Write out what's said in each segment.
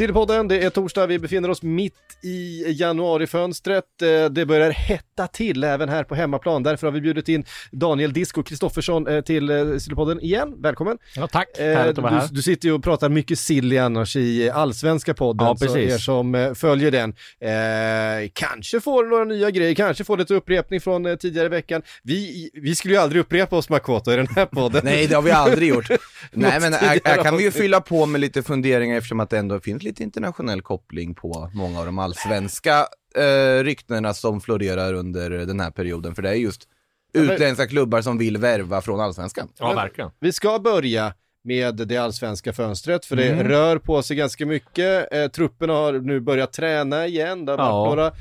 Sillypodden, det är torsdag, vi befinner oss mitt i januarifönstret. Eh, Det börjar hetta till även här på hemmaplan. Därför har vi bjudit in Daniel Disco Kristoffersson eh, till eh, Sillypodden igen. Välkommen! Ja, tack. Härligt att vara här. Du, du sitter ju och pratar mycket silly annars i allsvenska podden. Ja, Så precis. er som följer den eh, kanske får några nya grejer, kanske får lite upprepning från tidigare veckan. Vi, vi skulle ju aldrig upprepa oss Makoto i den här podden. Nej, det har vi aldrig gjort. Nej, men här, kan vi ju fylla på med lite funderingar eftersom att det ändå finns lite internationell koppling på många av de allsvenska eh, ryktena som florerar under den här perioden. För det är just utländska klubbar som vill värva från allsvenskan. Ja, verkligen. Vi ska börja med det allsvenska fönstret, för det Mm. rör på sig ganska mycket. Eh, trupperna har nu börjat träna igen. Det har Ja. varit några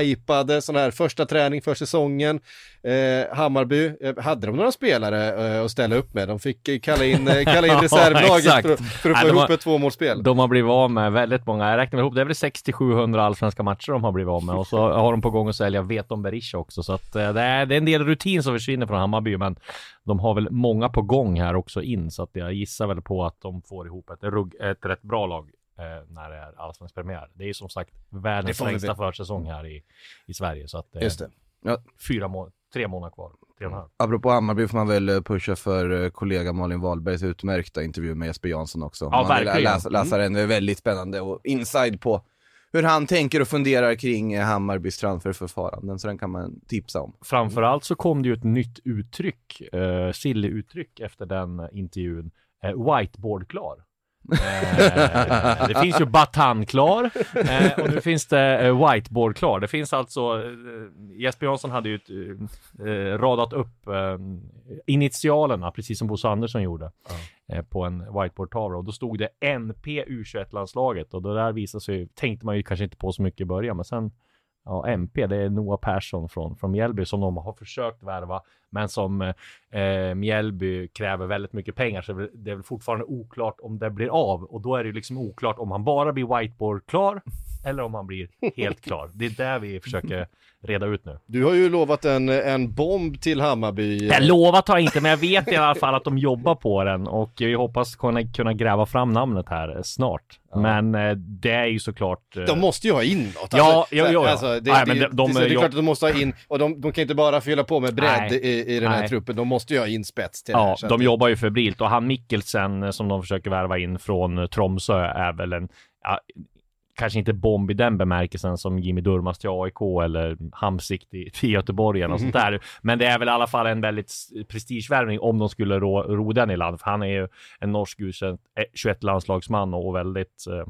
hypade sådana här första träning för säsongen. Eh, Hammarby, eh, hade de några spelare eh, att ställa upp med? De fick eh, kalla in, eh, kalla in Ja, reservlaget exakt. för, för att Nej, få ihop har- ett tvåmålsspel. De har blivit av med väldigt många, jag räknar ihop, det är väl 60-700 allsvenska matcher de har blivit av med och så har de på gång att sälja Veton Berisha också så att eh, det är, det är en del rutin som försvinner från Hammarby men de har väl många på gång här också in så att jag gissar väl på att de får ihop ett, rugg, ett rätt bra lag eh, när det är allsvensk premiär. Det är ju som sagt världens längsta försäsong här i, i Sverige så att eh, Just det. Ja. fyra må- tre månader kvar, tre och en halv. Apropå Hammarby får man väl eh, pusha för eh, kollega Malin Wahlbergs utmärkta intervju med Jesper Jansson också. Ja, man verkligen. Läsa, läsa den, det är väldigt spännande och inside på hur han tänker och funderar kring eh, Hammarbys transferförfaranden, så den kan man tipsa om. Framförallt så kom det ju ett nytt uttryck, eh, uh, silly-uttryck efter den eh, intervjun. Uh, whiteboard-klar. Eh, det finns ju Batan-klar eh, och nu finns det uh, whiteboard-klar. Det finns alltså, eh, Jesper Jansson hade ju ett, eh, radat upp eh, initialerna, precis som Bosse Andersson gjorde, eh, på en whiteboard-tavla och då stod det NP U21-landslaget och det där visade sig, tänkte man ju kanske inte på så mycket i början, men sen Ja, MP, det är Noah Persson från, från Mjällby som de har försökt värva, men som eh, Mjällby kräver väldigt mycket pengar, så det är väl- fortfarande oklart om det blir av. Och då är det ju liksom oklart om han bara blir whiteboard-klar eller om han blir helt klar. Det är där vi försöker reda ut nu. Du har ju lovat en, en bomb till Hammarby. Jag lovat har jag inte, men jag vet i alla fall att de jobbar på den och vi hoppas kunna, kunna gräva fram namnet här snart. Men eh, det är ju såklart... eh, De måste ju ha in något. Ja, ja, ja, ja. Alltså, det, Nej, det, de- de- det, är jag- klart att de måste ha in, och de, de kan inte bara fylla på med bredd Nej. i, i den här Nej. truppen, de måste ju ha in spets till det här. Ja, de jobbar ju febrilt och han Mikkelsen eh, som de försöker värva in från Tromsö är väl en, ja, kanske inte bomb i den bemärkelsen som Jimmy Durmaz till AIK eller Hamsik till, till Göteborg eller något sånt där. Men det är väl i alla fall en väldigt prestigevärvning om de skulle ro, ro den i land. För han är ju en norsk U21-landslagsman eh, och väldigt, eh,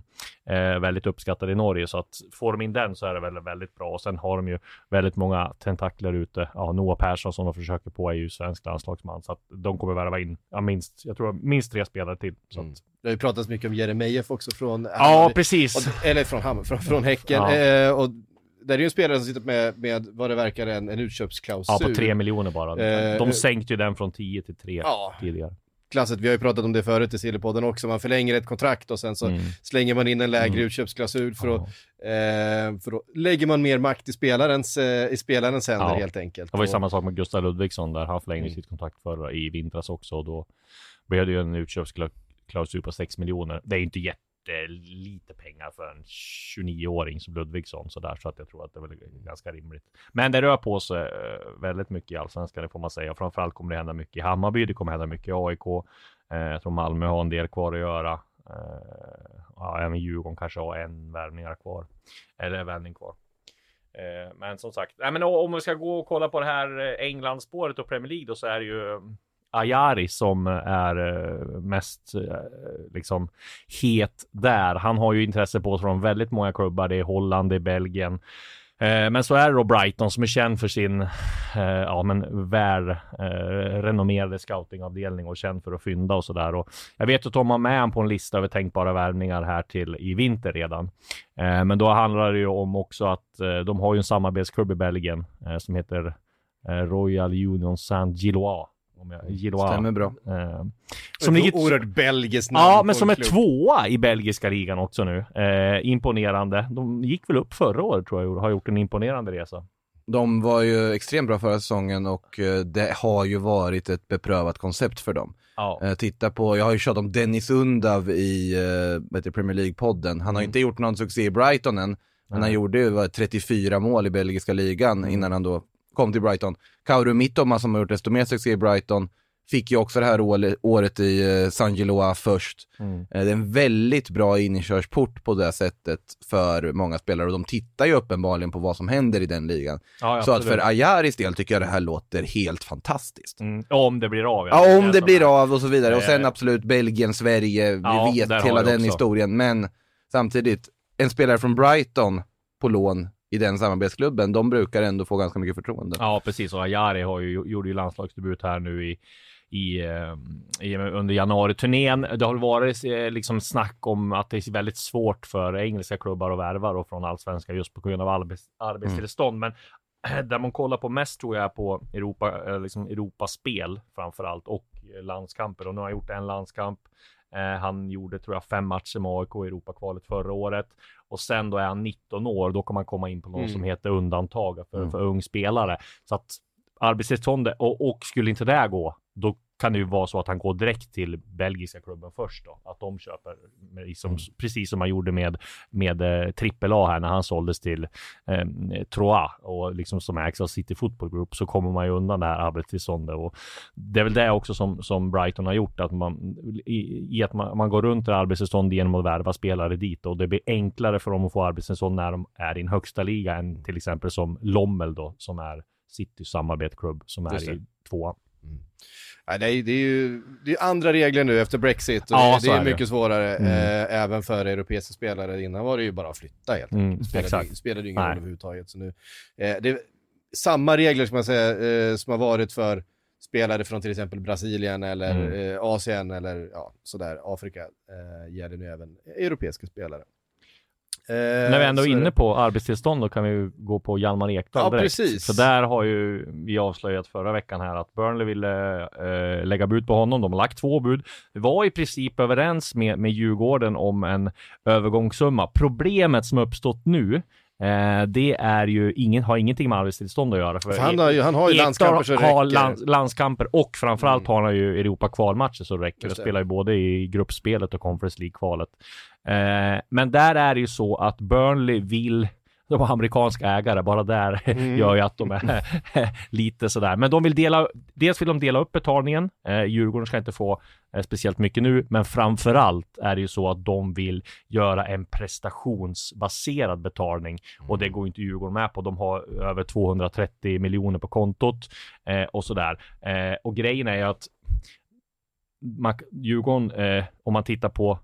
eh, väldigt uppskattad i Norge. Så att får de in den så är det väl väldigt bra. Och sen har de ju väldigt många tentakler ute. Ja, Noah Persson som de försöker på är ju svensk landslagsman. Så att de kommer värva in, ja, minst, jag tror minst tre spelare till. Så att, Det har ju pratats mycket om Jeremejeff också från Ja, Hammarby. precis. Och, eller från, Hammar, från, från Häcken. Ja. Eh, och där är ju en spelare som sitter med, med vad det verkar en, en utköpsklausul. Ja, på tre miljoner bara. Eh, De sänkte ju den från 10 till 3 Ja. tidigare. Klasset, vi har ju pratat om det förut i Sillypodden också, man förlänger ett kontrakt och sen så Mm. slänger man in en lägre Mm. utköpsklausul för, att, eh, för då lägger man mer makt i spelarens, eh, i spelarens händer Ja. helt enkelt. Det var ju Och- samma sak med Gustav Ludvigsson där han förlängde Mm. sitt kontrakt förra i vintras också och då blev det ju en utköpsklausul på 6 miljoner. Det är det inte lite pengar för en 29-åring som Ludvigsson så där så att jag tror att det är väl ganska rimligt. Men det rör på sig eh, väldigt mycket i allsvenskan, det får man säga. Framförallt kommer det hända mycket i Hammarby, det kommer hända mycket i AIK. Eh, jag tror Malmö har en del kvar att göra. Eh, ja, även Djurgården kanske har en värvningar kvar. Eller en värvning kvar. Men som sagt, men om vi ska gå och kolla på det här eh, Englandsspåret och Premier League då så är det ju Ajari som är eh, mest eh, liksom het där. Han har ju intresse på sig från väldigt många klubbar. Det är Holland, det är Belgien. Eh, men så är det då Brighton som är känd för sin ja, men väl eh, renommerade scoutingavdelning och känd för att fynda och sådär. Och jag vet att de har med honom på en lista över tänkbara värvningar här till i vinter redan. Eh, men då handlar det ju om också att eh, de har ju en samarbetsklubb i Belgien eh, som heter eh, Royal Union Saint-Gillois. Om jag, Gillois. Stämmer bra. Eh, Som ligger Oerhört belgiskt namn Ja, men en som är tvåa i belgiska ligan också nu. Eh, imponerande. De gick väl upp förra året tror jag och har gjort en imponerande resa. De var ju extremt bra förra säsongen och eh, det har ju varit ett beprövat koncept för dem. Ja. Eh, titta på, jag har ju tjatat om Dennis Undav i eh, heter Premier League-podden. Han har ju inte gjort någon succé i Brighton än, men han gjorde ju vad, 34 mål i belgiska ligan innan han då kom till Brighton. Kauru Mittoma som har gjort desto mer succé i Brighton, fick ju också det här året i eh, San Giloa först. Mm. Eh, det är en väldigt bra inkörsport på det sättet för många spelare och de tittar ju uppenbarligen på vad som händer i den ligan. Ja, Så att för Ayaris del tycker jag det här låter helt fantastiskt. Mm. Om det blir av. Ja, om det som blir av och så vidare. Och sen Eh. absolut Belgien, Sverige, vi Ja, vet hela den också. historien. Men samtidigt, en spelare från Brighton på lån i den samarbetsklubben, de brukar ändå få ganska mycket förtroende. Ja, precis. Och Ajari har ju, gjorde ju landslagsdebut här nu i, i, eh, i under januari-turnén. Det har varit eh, liksom snack om att det är väldigt svårt för engelska klubbar att värva då från allsvenskan just på grund av arbets, arbetstillstånd. Men eh, där man kollar på mest tror jag är på Europa, eh, liksom Europaspel framför allt och landskamper. Och nu har han gjort en landskamp. Eh, han gjorde tror jag fem matcher med AIK i Europakvalet förra året. Och sen då är han 19 år, då kan man komma in på något Mm. som heter undantag för, Mm. för ung spelare. Så att arbetstillståndet, och, och skulle inte det gå, då kan det ju vara så att han går direkt till belgiska klubben först då. Att de köper, med liksom, precis som man gjorde med, med eh, A här när han såldes till eh, Troyes och liksom som ägs av City Football Group så kommer man ju undan det här arbetstillståndet och det är väl det också som, som Brighton har gjort att man i, i att man, man går runt det här arbetstillstånd genom att värva spelare dit och det blir enklare för dem att få arbetstillstånd när de är i en högsta liga än till exempel som Lommel då som är Citys samarbetsklubb som är i tvåan. Nej, det, är, det ju det är andra regler nu efter Brexit och Ja, det, det är är det. mycket svårare Mm. eh, även för europeiska spelare. Innan var det ju bara att flytta helt Mm, enkelt. Spelade, exakt. spelade ju ingen roll överhuvudtaget. Så nu, eh, det samma regler som man säga, eh, som har varit för spelare från till exempel Brasilien eller Mm. eh, Asien eller ja, sådär, Afrika eh, gäller nu även europeiska spelare. Eh, När vi ändå är inne på arbetstillstånd då kan vi ju gå på Hjalmar Ekdal Ja, direkt. precis. För där har ju vi avslöjat förra veckan här att Burnley ville eh, lägga bud på honom. De har lagt två bud. Vi var i princip överens med, med Djurgården om en övergångssumma. Problemet som uppstått nu eh, det är ju ingen, har ingenting med arbetstillstånd att göra. För han har ju, han har ju Ekdal landskamper så det har lands, landskamper och framförallt Mm. har han ju Europa kvalmatcher så det räcker. Det det. spelar ju både i gruppspelet och Conference League-kvalet. Eh, men där är det ju så att Burnley vill de har amerikanska ägare, bara där Mm. gör ju att de är lite sådär. Men de vill dela, dels vill de dela upp betalningen. Eh, Djurgården ska inte få eh, speciellt mycket nu, men framförallt är det ju så att de vill göra en prestationsbaserad betalning och det går inte Djurgården med på. De har över 230 miljoner på kontot eh, och sådär. Eh, och grejen är ju att man, Djurgården, eh, om man tittar på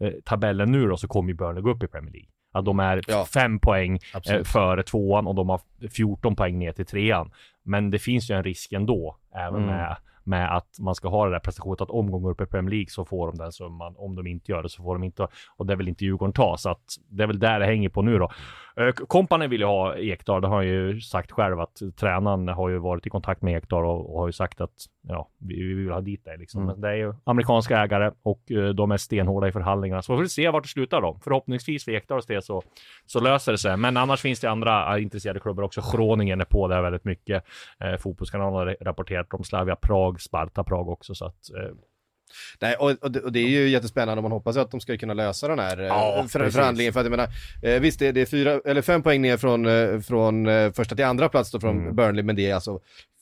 eh, tabellen nu då, så kommer ju Burnley gå upp i Premier League. Att de är Ja. fem poäng eh, före tvåan och de har 14 poäng ner till trean. Men det finns ju en risk ändå, även Mm. med, med att man ska ha det där prestationen, att om de går upp i Premier League så får de den summan. Om de inte gör det så får de inte, och det vill inte Djurgården ta, så att det är väl där det hänger på nu då. Eh, Kompani vill ju ha Ekdal, det har han ju sagt själv att tränaren har ju varit i kontakt med Ekdal och, och har ju sagt att ja, vi, vi vill ha dit dig liksom. Mm. Men det är ju amerikanska ägare och eh, de är stenhårda i förhandlingarna. Så vi får se vart det slutar då. Förhoppningsvis för Ekdals del så, så löser det sig. Men annars finns det andra eh, intresserade klubbar också. Groningen är på det här väldigt mycket. Eh, Fotbollskanalen har rapporterat om Slavia Prag, Sparta Prag också. Så att, eh, Nej, och, och, det, och det är ju jättespännande och man hoppas att de ska kunna lösa den här Ja, ja, för, förhandlingen. För att jag menar, eh, visst det, är- det är fyra, eller fem poäng ner från, eh, från eh, första till andra plats då från Mm. Burnley, men det är alltså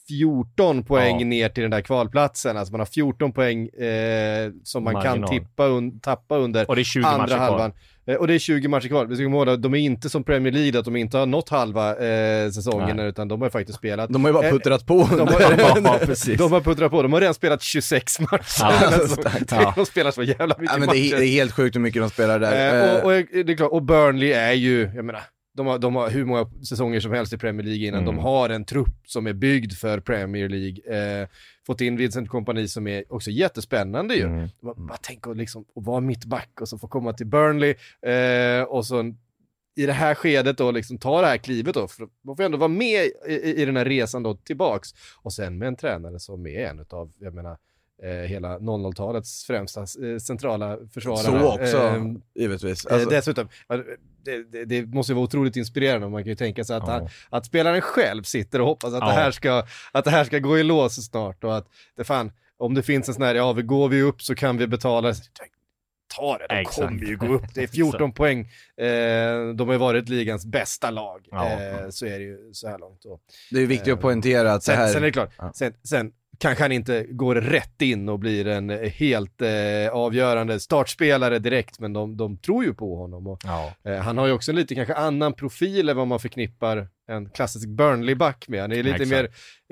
14 poäng Ja. ner till den där kvalplatsen. Alltså man har 14 poäng eh, som man Marginal. kan tippa un, tappa under och det är 20 andra halvan. kvar. Eh, och det är 20 matcher kvar. Vi ska komma ihåg de är inte som Premier League, att de inte har nått halva eh, säsongen, Nej. utan de har faktiskt spelat. De har ju bara Eh, puttrat på. De har, Ja, precis. de har puttrat på, de har redan spelat 26 matcher. Ja. Alltså, Ja. De spelar så jävla mycket Ja, men det, är, matcher. det är helt sjukt hur mycket de spelar där. Eh, Eh, och, och det är klart, och Burnley är ju, jag menar, de har, de har hur många säsonger som helst i Premier League innan. Mm. De har en trupp som är byggd för Premier League. Eh, fått in Vincent Kompany som är också jättespännande ju. Mm. Bara, bara tänk att liksom, att vara mittback och så få komma till Burnley eh, och så i det här skedet då liksom ta det här klivet då, för man får ändå vara med i, i, i den här resan då tillbaks. Och sen med en tränare som är en av, jag menar, eh, hela 00-talets främsta eh, centrala försvarare. så också, Eh, givetvis. Eh, Alltså, dessutom, det, det, det måste ju vara otroligt inspirerande och man kan ju tänka sig att, Ja. han, att spelaren själv sitter och hoppas att, Ja. det här ska, att det här ska gå i lås snart och att det fan, om det finns en sån här, ja vi går vi upp så kan vi betala. Ta det, de Exakt. kommer ju gå upp. Det är 14 poäng. Eh, de har ju varit ligans bästa lag. Ja. Eh, så är det ju så här långt. Och, det är viktigt att poängtera att det sen, här... sen är det klart, Ja. sen, sen kanske han inte går rätt in och blir en helt eh, avgörande startspelare direkt, men de, de tror ju på honom. Och, Ja. Eh, han har ju också en lite kanske annan profil än vad man förknippar en klassisk Burnley-back med. Han är lite Exakt. mer,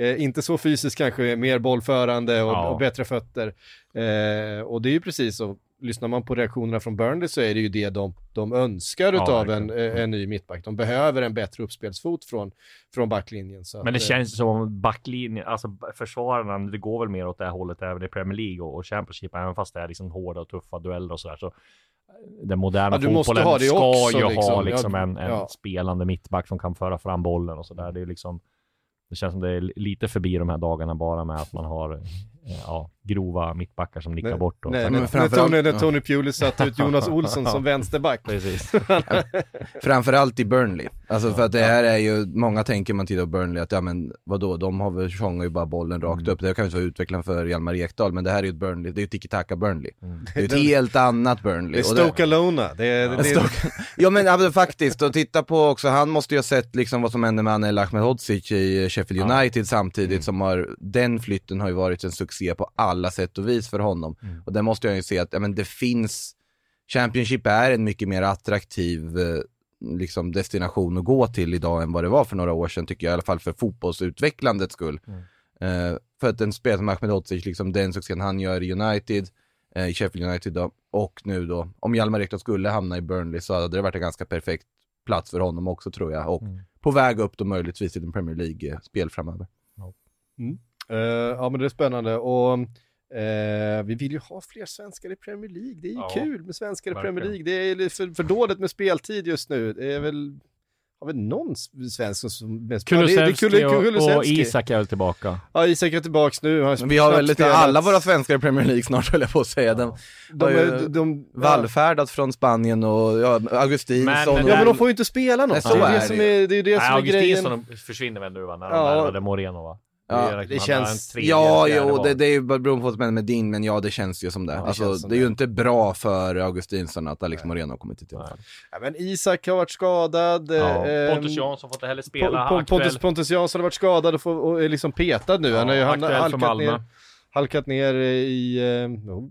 eh, inte så fysisk kanske, mer bollförande och, Ja. och bättre fötter. Eh, och det är ju precis så, lyssnar man på reaktionerna från Burnley så är det ju det de, de önskar Ja, utav en, eh, en ny mittback. De behöver en bättre uppspelsfot från, från backlinjen. Så Men det att, eh, känns som backlinjen, alltså försvararna, det går väl mer åt det här hållet även i Premier League och, och Championship, även fast det är liksom hårda och tuffa dueller och sådär. Så den moderna Ja, fotbollen ha ska också, ju ha liksom. liksom Ja, en, en ja. spelande mittback som kan föra fram bollen och sådär. Det är liksom det känns som det är lite förbi de här dagarna bara med att man har eh, ja, grova mittbackar som nickar Nej, bort. Och, Nej, men när, när, framförallt- Tony, när ja. Tony Pulis satte ut Jonas Olsson som vänsterback. Precis. Framförallt i Burnley. Alltså för att det här är ju, många tänker man tittar på Burnley att ja men vadå, de har väl tjongar ju bara bollen rakt Mm. upp. Det kan ju inte vara utvecklaren för Hjalmar Ekdal, men det här är ju ett Burnley, det är ju tiki-taka Burnley. Mm. Det är ju ett helt annat Burnley. Det är det- Stoke Alona. Det är, det, Stoke- Ja men alltså, faktiskt, och titta på också, han måste ju ha sett liksom vad som hände med Anel Ahmedhodzic i Sheffield Ja. United samtidigt Mm. som har, den flytten har ju varit en succé på alla sätt och vis för honom. Mm. Och där måste jag ju se att, ja men det finns, Championship är en mycket mer attraktiv eh, liksom destination att gå till idag än vad det var för några år sedan tycker jag, i alla fall för fotbollsutvecklandets skull. Mm. Eh, för att en spelare som Ahmedhodzic, liksom den succén han gör i United, eh, i Sheffield United då, och nu då, om Hjalmar Ekdal skulle hamna i Burnley så hade det varit en ganska perfekt plats för honom också tror jag, och Mm. på väg upp då möjligtvis till en Premier League-spel framöver. Eh, ja men det är spännande och eh, vi vill ju ha fler svenskar i Premier League. Det är ju Ja, kul med svenskar i Premier. League. Det är för, för dåligt med speltid just nu. Det är väl, har vi någon svensk som- som... mest- Ja, Kulusevski Kul- och, och. Isak är väl tillbaka. Ja, Isak är tillbaks nu. Men vi har väl lite spelat. alla våra svenskar i Premier League snart höll jag på att säga. De, De, har ju de, ja. vallfärdat från Spanien och ja, Augustinsson. Men- och- ja men de får ju inte spela något. Nej, så det, är det, är som det är, det är det Nej, som är grejen. Augustinsson försvinner väl nu va, när de Ja. värvade Moreno va? Ja, är- det har känns- Ja, jo, det, det är ju bara beroende på vad som händer med din, men ja det känns ju som det. Ja, det alltså, det, som är ju det. inte bra för Augustinsson att Alex Moreno har kommit hit. Nej. Ja, men Isak har varit skadad. Ja. eh, Pontus Jansson får inte heller spela. Aktuell, Pontus, Pontus Jansson har varit skadad och, får, och är liksom petad nu. ju Ja, han, har för halkat ner, halkat ner i... Eh, oh.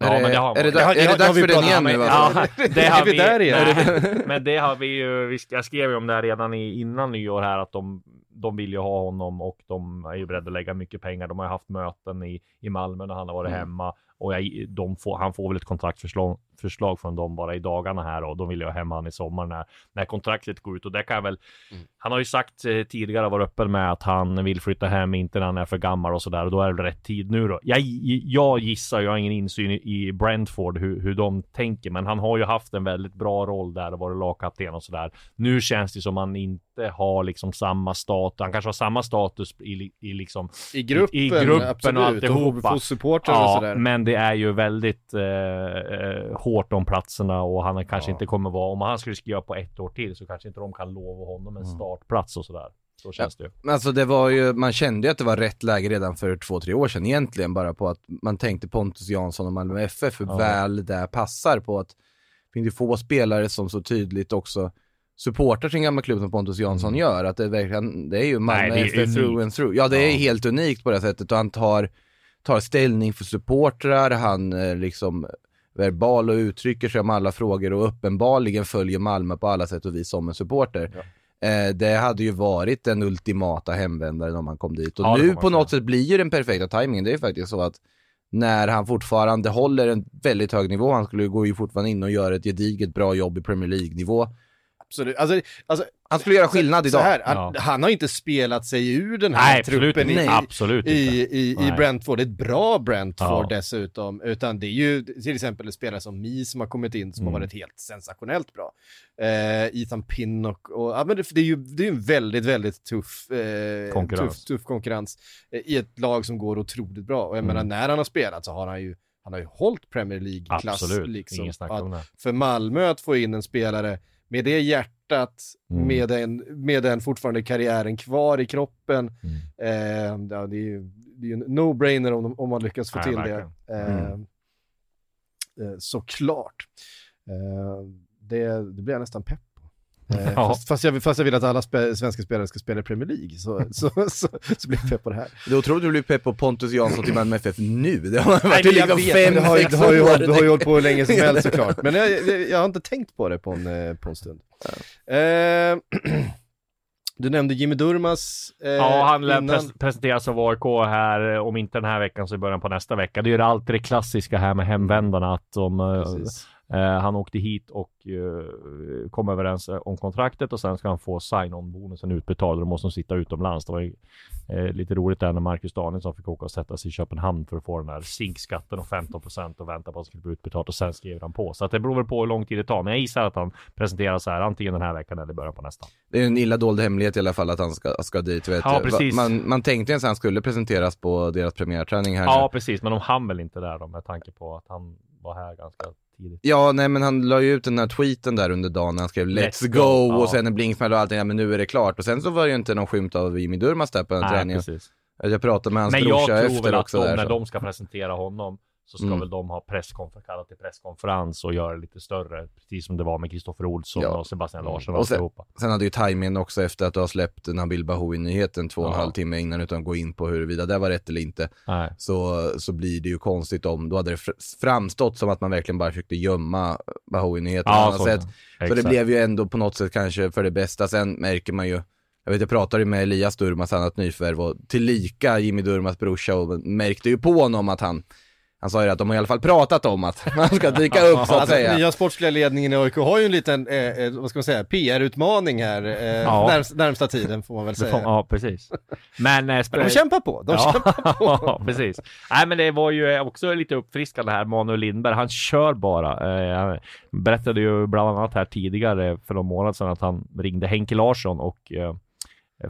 Ja, är det, men det har är det, Det har- är det det har dags vi för den igen nu? Ja, det Är har vi där igen? nej, men det har vi ju, jag skrev ju om det här redan i, innan nyår här att de, de vill ju ha honom och de är ju beredda att lägga mycket pengar. De har ju haft möten i, i Malmö när han har varit Mm. hemma och jag, de får, han får väl ett kontraktförslag förslag från dem bara i dagarna här och de vill ju ha hem han i sommar när, när kontraktet går ut och det kan jag väl Mm. Han har ju sagt eh, tidigare, varit öppen med att han vill flytta hem, inte när han är för gammal och sådär och då är det rätt tid nu då. Jag, jag gissar, jag har ingen insyn i- Brentford hur, hur de tänker, men han har ju haft en väldigt bra roll där och varit lagkapten och sådär. Nu känns det som han inte har liksom samma status, han kanske har samma status i, i liksom I gruppen, I- i gruppen och absolut. alltihopa. få supportrar och Ja, sådär. men det är ju väldigt eh, eh, hårt om platserna och han kanske Ja. inte kommer vara, om han skulle skriva på ett år till så kanske inte de kan lova honom en startplats och sådär. Så känns det ju. Men Alltså det var ju, man kände ju att det var rätt läge redan för två, tre år sedan egentligen, bara på att man tänkte Pontus Jansson och Malmö FF, hur Ja. väl det där passar på att det finns ju få spelare som så tydligt också supportar sin gamla klubb som Pontus Jansson gör, att det verkligen, det är ju Malmö Mm. Nej, är FF through and through. Ja, det är Ja. helt unikt på det sättet och han tar, tar ställning för supportrar, han eh, liksom verbal och uttrycker sig om alla frågor och uppenbarligen följer Malmö på alla sätt och vis som en supporter. Eh, det hade ju varit den ultimata hemvändaren om han kom dit. Och Ja, nu på något sätt blir ju den perfekta tajmingen. Det är ju faktiskt så att när han fortfarande håller en väldigt hög nivå, han skulle gå ju fortfarande in och göra ett gediget bra jobb i Premier League-nivå. Absolut. Alltså, alltså, Han skulle göra skillnad så idag. här, han, Ja. han har inte spelat sig ur den här Nej, absolut truppen inte. i, Absolut i, inte. i, i Nej. Brentford. Ett bra Brentford Ja. dessutom. Utan det är ju till exempel en spelare som Mi som har kommit in som Mm. har varit helt sensationellt bra. Eh, Ethan Pinnock och, ja men det, det är ju det är en väldigt, väldigt tuff, eh, Konkurrens. tuff, tuff konkurrens eh, i ett lag som går otroligt bra. Och jag Mm. menar när han har spelat så har han ju, han har ju hållit Premier League-klass Absolut, liksom. ingen snack Att- om det. för Malmö att få in en spelare med det hjärtat, Mm. med, den, med den fortfarande karriären kvar i kroppen. Mm. Eh, ja, det är ju det är ju en no-brainer om, om man lyckas få Nej, till verkligen. det. Eh, Mm. eh, såklart. Eh, det, det blir jag nästan pepp. Eh, Ja. fast, fast, jag, fast jag vill att alla spe, svenska spelare ska spela i Premier League så, så, så, så, blir jag pepp på det här. Det är otroligt att du blir pepp på Pontus Jansson till Malmö FF nu. Det har varit Nej, liksom vet, fem, det har, det har ju, det har ju hållit på hur länge som helst såklart. Men jag, jag, jag har inte tänkt på det på en, eh, på en stund. Eh, du nämnde Jimmy Durmas eh, Ja, han lär innan. pres- presenteras som AIK här, eh, om inte den här veckan så i början på nästa vecka. Det är ju alltid det klassiska här med hemvändarna, att de, Precis. Han åkte hit och eh, kom överens eh, om kontraktet och sen ska han få sign-on-bonusen utbetald. Då måste de sitta utomlands. Det var ju eh, lite roligt där när Marcus Danielsson fick åka och sätta sig i Köpenhamn för att få den här zinkskatten och 15% och vänta på att det skulle bli utbetalt och sen skrev han på. Så att det beror väl på hur lång tid det tar. Men jag gissar att han presenteras här antingen den här veckan eller början på nästa. Det är en illa dold hemlighet i alla fall att han ska, ska dit. Vet Ja, precis. Man, man tänkte ens att han skulle presenteras på deras premiärträning här. Ja, nu. precis, men de hann väl inte där då med tanke på att han var här ganska tidigt. Ja, nej men han la ju ut den här tweeten där under dagen när han skrev Let's, Let's go, och ja. sen en blinksmäll och allting, ja men nu är det klart. Och sen så var det ju inte någon skymt av Jimmy Durmaz där på den Nej, träningen. precis. Jag pratade med hans Men jag brorsa tror efter väl att också de, när de ska presentera honom så ska Mm. väl de ha presskonferens, kalla till presskonferens och göra det lite större, precis som det var med Kristoffer Olsson Ja. och Sebastian Larsson och Och sen-. Sen hade ju timingen också efter att du har släppt Nabil Bahoui-nyheten två och en halv timme innan utan att gå in på huruvida det var rätt eller inte. Nej. Så, så blir det ju konstigt om, då hade det fr- framstått som att man verkligen bara försökte gömma Bahoui-nyheten på Ja, annat så, sätt. Så det blev ju ändå på något sätt kanske för det bästa. Sen märker man ju, jag vet jag pratade med Elias Durmas, annat nyförvärv och tillika Jimmy Durmas brorsa och märkte ju på honom att han, han sa ju att de har i alla fall pratat om att han ska dyka upp så att Alltså, säga. nya sportsliga ledningen i AIK har ju en liten, eh, eh, vad ska man säga, PR-utmaning här eh, Ja. närmst, närmsta tiden får man väl säga. Ja, precis. Men... eh, Men de kämpar på, de ja, kämpar på. ja, precis. Nej, men det var ju också lite uppfriskande här, Manuel Lindberg. Han kör bara. Eh, han berättade ju bland annat här tidigare för någon månad sedan att han ringde Henke Larsson och eh,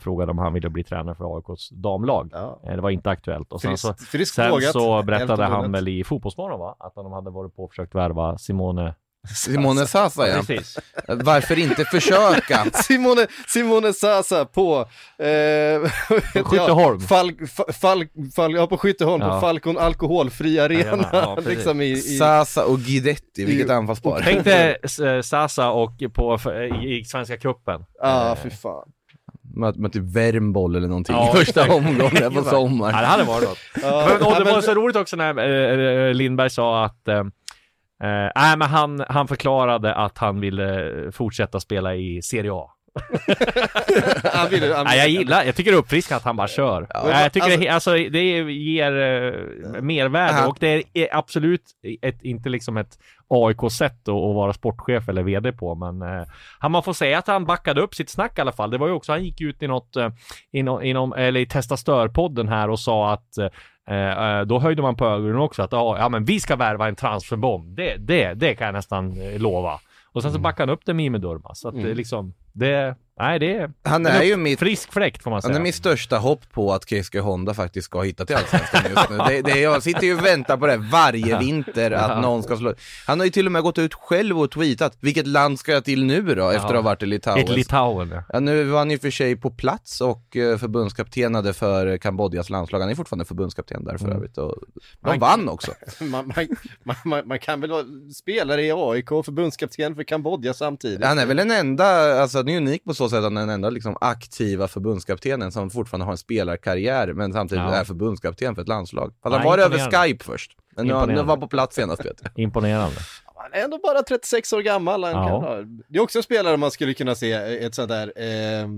frågade om han ville bli tränare för AIKs damlag. Ja. Eh, det var inte aktuellt. Och sen så, Friskt, friskt sen vågat. så berättade han väl i Fotbollsmorgon va? Att de hade varit på och försökt värva Simone. Simone Sasa ja. Precis. Varför inte försöka? Simone, Simone Sasa på... Eh, Skytteholm. Ja, på Skytteholm, Ja. på Falcon alkoholfri arena. Ja, liksom i, i, Sasa och Guidetti, vilket anfallspar. Tänk dig Sasa och på, i, i Svenska cupen. Ja, Eh, fy fan. Möt, möt typ Värmboll eller någonting Ja, i första exakt. omgången på Ja, det sommaren. hade varit något. Ja, Men, och ja, det var så roligt också när eh, eh, Lindberg sa att eh, eh, nej, men han, han förklarade att han ville fortsätta spela i Serie A. han ville, han, Nej, jag gillar, jag tycker det är uppfriskande att han bara kör. Nej, jag tycker alltså- det, alltså, det ger eh, mervärde och det är, absolut ett, inte liksom ett AIK-sätt att, att vara sportchef eller VD på, men eh, han man får säga att han backade upp sitt snack i alla fall. Det var ju också, han gick ut i något, eh, inom, inom, eller i Testa Stör-podden här och sa att eh, eh, då höjde man på ögonen också att ja, ja men vi ska värva en transferbomb. Det, det, det kan jag nästan eh, lova. Och sen så backade han upp det med Jimmy Durmaz. Så att det liksom, det, nej det är Han är ju mitt, frisk fläkt får man han säga. är mitt största hopp på att Keisuke Honda faktiskt ska hitta till Allsvenskan just nu. Det, det, jag sitter ju och väntar på det varje vinter, att någon ska slå. Han har ju till och med gått ut själv och tweetat, vilket land ska jag till nu då, efter att ha varit i Litauen? Ett Litauen ja. Ja, nu var han ju för sig på plats och eh, förbundskaptenade för Kambodjas landslag. Han är fortfarande förbundskapten där för övrigt. Och de Man- vann också. man, man, man, man, man kan väl vara spelare i AIK och förbundskapten för Kambodja samtidigt. Han är väl den enda, alltså han är unik på så sätt att han är den enda liksom aktiva förbundskaptenen som fortfarande har en spelarkarriär men samtidigt Ja. är förbundskapten för ett landslag. Fast han var över. Skype först. Men nu, har- nu var på plats senast vet jag. Imponerande. Han är ändå bara 36 år gammal. Han Ja. kan ha. Det är också en spelare man skulle kunna se ett sånt där eh,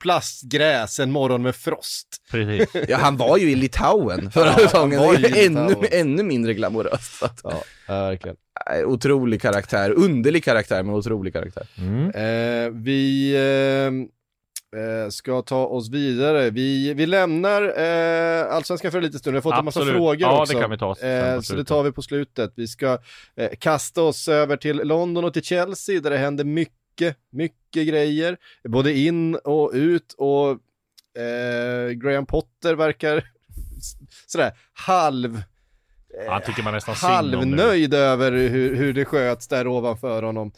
plastgräs en morgon med frost. Precis. Ja, han var ju i Litauen förra Ja, säsongen. han ännu, ännu mindre glamoröst. Så Ja, verkligen. Nej, otrolig karaktär, underlig karaktär men otrolig karaktär. Mm. Eh, vi eh, eh, ska ta oss vidare. Vi, vi lämnar eh, Allsvenskan för en liten stund. Vi har fått en massa Absolut. frågor Ja, också. det kan vi ta Eh, så det tar vi på slutet. Vi ska eh, kasta oss över till London och till Chelsea där det händer mycket, mycket grejer. Både in och ut och eh, Graham Potter verkar sådär halv Han tycker man nästan halvnöjd över hur, hur det sköts där ovanför honom.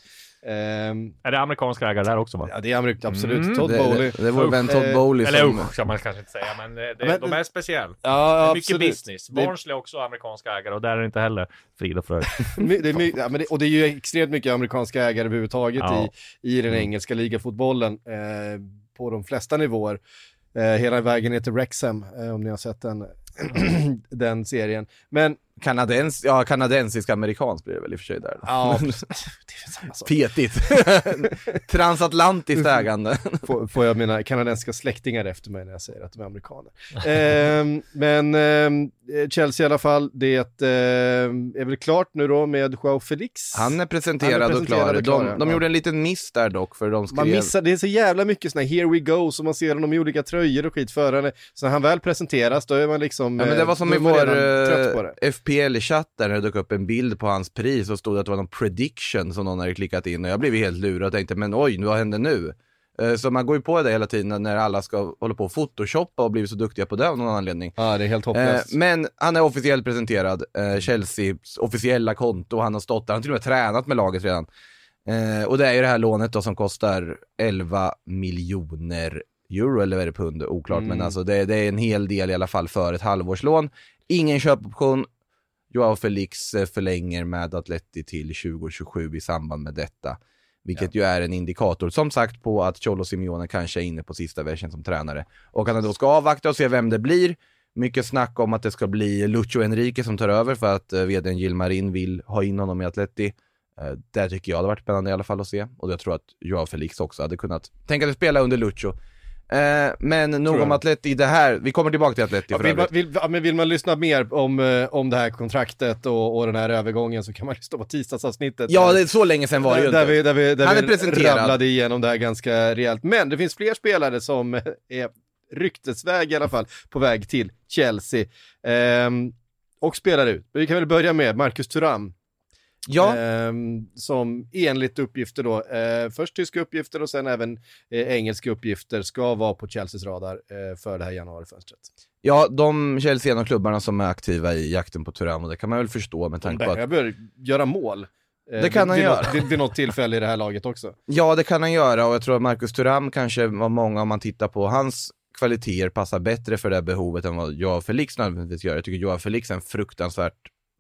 Ehm, Är det amerikanska ägare där också va? ja, det är Amerik, absolut. Mm. Todd Det, Bowley. det, det vår vän Todd Eh, Bowley Eller som... usch, kan man kanske inte säga, men, eh, det, Men- de är speciell. Ja, Det är mycket absolut. business. Barnsley är också amerikanska ägare och där är det inte heller frid och fröjd. Ja, och det är ju extremt mycket amerikanska ägare överhuvudtaget Ja. i, i den engelska ligafotbollen eh, på de flesta nivåer. Eh, hela vägen ner till Wrexham, eh, om ni har sett den, den serien. Men Kanadens, ja, kanadensisk-amerikansk blir det väl i och för sig där. ja, det är samma sak. Petigt. Transatlantiskt ägande. Får, får jag mina kanadensiska släktingar efter mig när jag säger att de är amerikaner. Ehm, men ehm, Chelsea i alla fall, det ehm, är väl klart nu då med Joao Felix. Han är presenterad, Han är och presenterad klar. och klar, De, de ja. gjorde en liten miss där dock, för de skrev... Man missar, det är så jävla mycket sådana here we go som man ser honom i olika tröjor och skit före Så när han väl presenteras då är man liksom Ja, men det var eh, som i är man vår på det. dök upp en bild på hans pris och stod att det var någon prediction som någon hade klickat in och jag blev helt lurad och tänkte men oj, vad händer nu? Eh, Så man går ju på det hela tiden när alla ska hålla på och photoshoppa och blivit så duktiga på det av någon anledning. Ja, det är helt Eh, hopplöst. men han är officiellt presenterad, eh, Chelseas officiella konto, han har stått där, han har till och med tränat med laget redan. Och det är ju det här lånet då som kostar 11 miljoner euro, eller vad är det pund, oklart, Mm. men alltså det, det är en hel del i alla fall för ett halvårslån. Ingen köpoption, Joao Felix eh, förlänger med Atleti till 2027 i samband med detta. Vilket ju är en indikator, som sagt, på att Cholo Simeone kanske är inne på sista versen som tränare. Och att han då ska avvakta och se vem det blir. Mycket snack om att det ska bli Lucho Enrique som tar över för att eh, vdn Gilmarin vill ha in honom i Atleti. Eh, det tycker jag hade varit spännande i alla fall att se. Och jag tror att Joao Felix också hade kunnat tänka sig spela under Lucho. Eh, men nog om Atleti, det här, vi kommer tillbaka till Atleti Ja, för vill, man, vill, ja, men vill man lyssna mer om, eh, om det här kontraktet och, och den här övergången så kan man lyssna på tisdagsavsnittet. Ja, där- det är så länge sedan var det ju där, inte. vi, där vi, där Han är vi presenterad. rabblade igenom det här ganska rejält. Men det finns fler spelare som är ryktesväg i alla fall på väg till Chelsea. Ehm, och spelar ut. Vi kan väl börja med Marcus Thuram. Ja, Ehm, som enligt uppgifter då, eh, först tyska uppgifter och sen även eh, engelska uppgifter ska vara på Chelseas radar eh, för det här januarifönstret. ja, de Chelsea av klubbarna som är aktiva i jakten på Thuram och det kan man väl förstå med tanke på att behöver göra mål. eh, Det kan han vid, göra. Vid, vid något tillfälle i det här laget också. Ja, det kan han göra och jag tror att Marcus Thuram kanske var många, om man tittar på hans kvaliteter, passar bättre för det här behovet än vad Joao Felix nödvändigtvis gör. Jag tycker Joao Felix är en fruktansvärt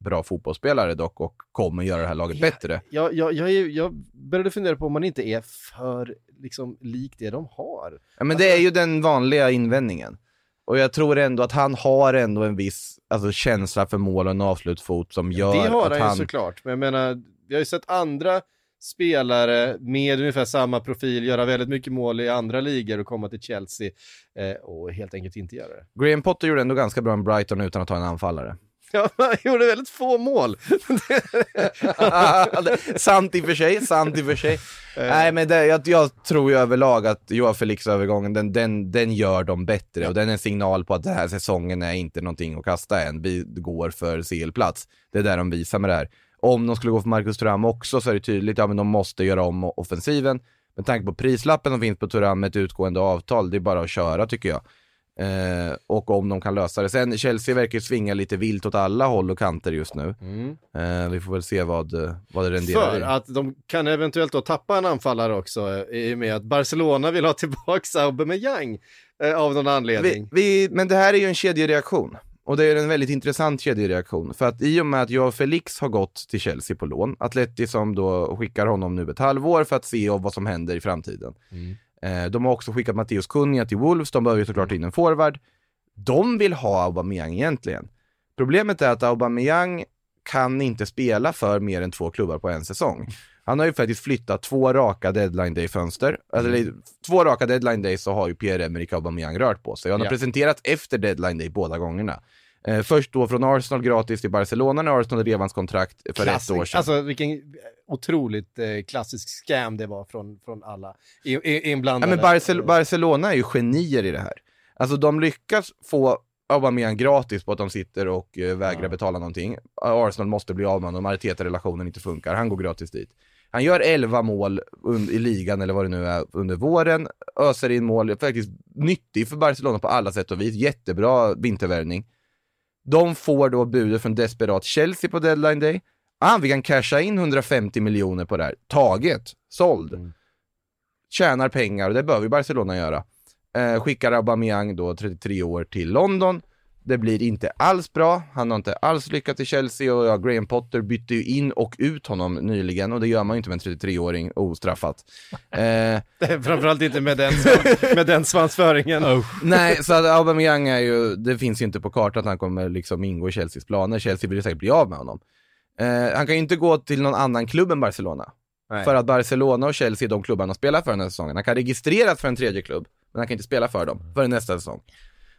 bra fotbollsspelare dock och kommer göra det här laget bättre. Jag, jag, jag, jag började fundera på om man inte är för liksom, lik det de har. Ja, men det är ju den vanliga invändningen. Och jag tror ändå att han har ändå en viss alltså, känsla för mål och en avslutsfot som gör det har att han han... ju såklart, men jag menar, vi har ju sett andra spelare med ungefär samma profil göra väldigt mycket mål i andra ligor och komma till Chelsea eh, och helt enkelt inte göra det. Graham Potter gjorde ändå ganska bra i Brighton utan att ta en anfallare. Ja, han gjorde väldigt få mål. sant i och för sig, sant i och för sig. Nej men det, jag, jag tror ju överlag att Joao Felix-övergången, den, den, den gör dem bättre och den är en signal på att den här säsongen är inte någonting att kasta än. Vi går för CL-plats. Det är där de visar med det här. Om de skulle gå för Marcus Thuram också så är det tydligt, ja men de måste göra om offensiven. Med tanke på prislappen som finns på Thuram med ett utgående avtal, det är bara att köra tycker jag. Eh, och om de kan lösa det. Sen Chelsea verkar ju svinga lite vilt åt alla håll och kanter just nu. Eh, vi får väl se vad, eh, vad det renderar För i. att de kan eventuellt då tappa en anfallare också eh, i och med att Barcelona vill ha tillbaka Aubameyang eh, av någon anledning. Vi, vi, men det här är ju en kedjereaktion. Och det är en väldigt intressant kedjereaktion. För att i och med att Joao Felix har gått till Chelsea på lån, Atleti som då skickar honom nu ett halvår för att se vad som händer i framtiden. Eh, de har också skickat Matteus Cunha till Wolves, de behöver ju såklart in en forward. De vill ha Aubameyang egentligen. Problemet är att Aubameyang kan inte spela för mer än två klubbar på en säsong. Han har ju faktiskt flyttat två raka deadline day-fönster. Eller två raka deadline days så har ju Pierre-Emerick Aubameyang rört på sig. Han har Ja. presenterats efter deadline day båda gångerna. Eh, först då från Arsenal gratis till Barcelona när Arsenal rev hans kontrakt för Klassik. ett år sedan. Alltså vilken otroligt eh, klassisk scam det var från, från alla i, i, Ja, inblandade. men Barcel- Barcelona är ju genier i det här. Alltså de lyckas få Aubameyang gratis på att de sitter och eh, vägrar betala någonting. Arsenal måste bli av med honom, Arteta-relationen inte funkar, han går gratis dit. Han gör 11 mål i ligan eller vad det nu är under våren, öser in mål, faktiskt nyttig för Barcelona på alla sätt och vis, jättebra vintervärvning. De får då budet från desperat Chelsea på deadline day. Ah, vi kan casha in 150 miljoner på det här. Taget, såld. Tjänar pengar och det bör vi Barcelona göra. Eh, skickar Aubameyang då 33 år till London. Det blir inte alls bra. Han har inte alls lyckats i Chelsea och ja, Graham Potter bytte ju in och ut honom nyligen och det gör man ju inte med en 33-åring ostraffat. Eh, Framförallt inte med den, med den svansföringen. Nej, så att Aubameyang är ju, det finns ju inte på kartan att han kommer liksom ingå i Chelseas planer. Chelsea vill ju säkert bli av med honom. Eh, han kan ju inte gå till någon annan klubb än Barcelona. Nej. För att Barcelona och Chelsea är de klubbarna han spelar för den här säsongen. Han kan registreras för en tredje klubb, men han kan inte spela för dem för nästa säsong.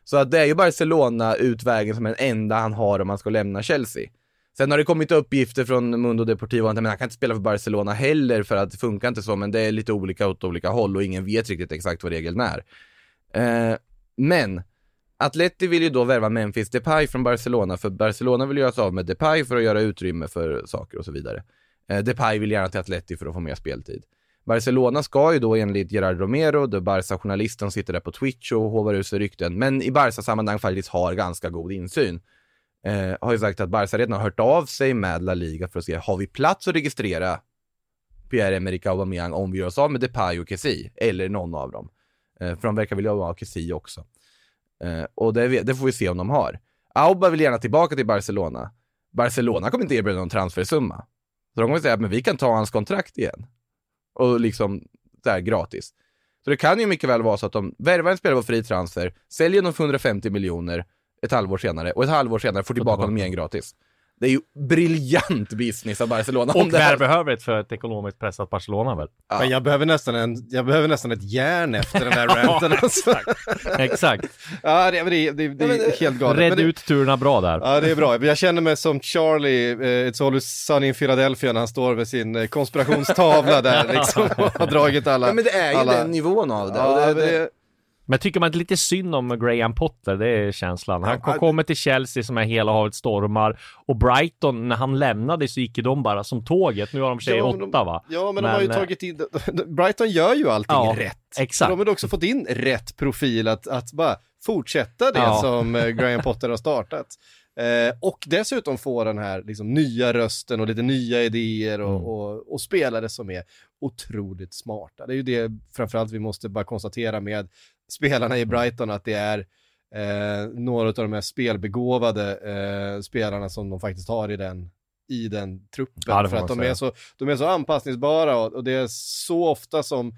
Så att det är ju Barcelona utvägen som är den enda han har om han ska lämna Chelsea. Sen har det kommit uppgifter från Mundo Deportivo att men han kan inte spela för Barcelona heller för att det funkar inte så, men det är lite olika åt olika håll och ingen vet riktigt exakt vad regeln är. Eh, men Atleti vill ju då värva Memphis Depay från Barcelona, för Barcelona vill göra sig av med Depay för att göra utrymme för saker och så vidare. Eh, Depay vill gärna till Atleti för att få mer speltid. Barcelona ska ju då enligt Gerard Romero, då Barca-journalisten sitter där på Twitch och hovar ut sig rykten, men i Barca-sammanhang faktiskt har ganska god insyn. Eh, har ju sagt att Barca redan har hört av sig med La Liga för att se, har vi plats att registrera Pierre-Emerick Aubameyang om vi gör oss av med Depay och Kessie, eller någon av dem. Eh, för de verkar vilja ha Kessie också. Eh, och det, det får vi se om de har. Auba vill gärna tillbaka till Barcelona. Barcelona kommer inte erbjuda någon transfersumma. Så de kommer säga, men vi kan ta hans kontrakt igen. Och liksom, där gratis. Så det kan ju mycket väl vara så att de värvar en spelare på fri transfer, säljer honom för 150 miljoner ett halvår senare och ett halvår senare får tillbaka honom igen gratis. Det är ju briljant business av Barcelona. om Och det här- välbehövligt för ett ekonomiskt pressat Barcelona väl? Ja. Men jag behöver, nästan en, jag behöver nästan ett järn efter den här ranten alltså. Exakt. Ja, det, det, det, det är helt galet. Red ut turerna bra där. Ja, det är bra. Jag känner mig som Charlie, eh, It's always sunny in Philadelphia, när han står vid sin eh, konspirationstavla där liksom och har dragit alla... Ja, men det är ju alla... den nivån av det. Ja, och det, men Men tycker man inte lite synd om Graham Potter? Det är känslan. Han Ja, kommer till Chelsea som är hela havet stormar och Brighton, när han lämnade så gick de bara som tåget. Nu har de för sig Ja, men de- åtta va? Ja, men, de har ju Men, eh, tagit in... Brighton gör ju allting Ja, rätt. exakt. De har också fått in rätt profil att, att bara fortsätta det Ja. som eh, Graham Potter har startat. Eh, och dessutom få den här liksom, nya rösten och lite nya idéer och, Mm. och, och spelare som är otroligt smarta. Det är ju det framförallt vi måste bara konstatera med spelarna i Brighton att det är eh, några av de mest spelbegåvade eh, spelarna som de faktiskt har i den, i den truppen. Ja, för att de är, så, de är så anpassningsbara och, och det är så ofta som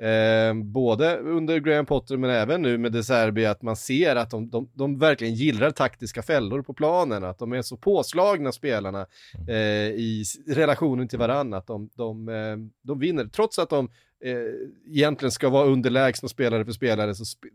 Eh, både under Graham Potter men även nu med De Serbi att man ser att de, de, de verkligen gillar taktiska fällor på planen, att de är så påslagna spelarna eh, i relationen till varandra, att de, de, eh, de vinner. Trots att de eh, egentligen ska vara underlägsna spelare för spelare så sp-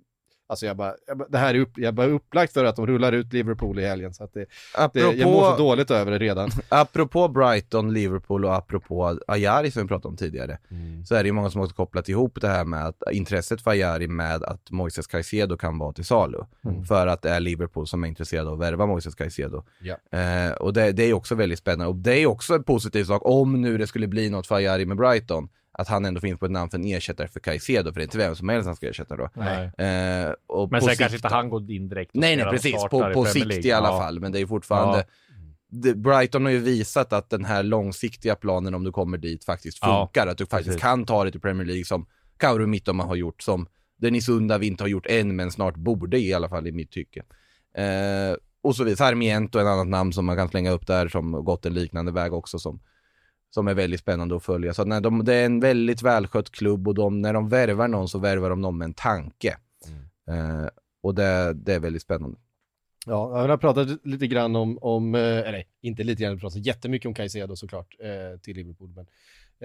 Alltså jag bara, jag bara, det här är upp, jag bara upplagt för att de rullar ut Liverpool i helgen så att det, det, jag mår så apropå, dåligt över det redan. apropå Brighton, Liverpool och apropå Ayari som vi pratade om tidigare, så är det ju många som också kopplat ihop det här med att intresset för Ayari med att Moises Caicedo kan vara till salu. För att det är Liverpool som är intresserade av att värva Moises Caicedo. Ja. Eh, och det, det är också väldigt spännande. Och det är också en positiv sak, om nu det skulle bli något för Ayari med Brighton, att han ändå finns på ett namn för en ersättare för Caicedo, för det är inte vem som helst han ska ersätta då. Eh, Men sen sikt- kanske inte han går in direkt Nej, nej precis, på, på sikt i alla Ja. fall, men det är fortfarande Ja. det, Brighton har ju visat att den här långsiktiga planen om du kommer dit faktiskt Ja, funkar, att du faktiskt precis. kan ta dig till Premier League som Kauru Mittoma har gjort, som Dennis Undav inte har gjort än, men snart borde i alla fall i mitt tycke. Eh, och så vidare, Sarmiento, en annat namn som man kan slänga upp där, som gått en liknande väg också, som, som är väldigt spännande att följa. Så att när de, det är en väldigt välskött klubb och de, när de värvar någon så värvar de någon med en tanke. Eh, och det, det är väldigt spännande. Ja, jag har pratat lite grann om, om eh, eller inte lite grann, pratat jättemycket om Caicedo såklart eh, till Liverpool, men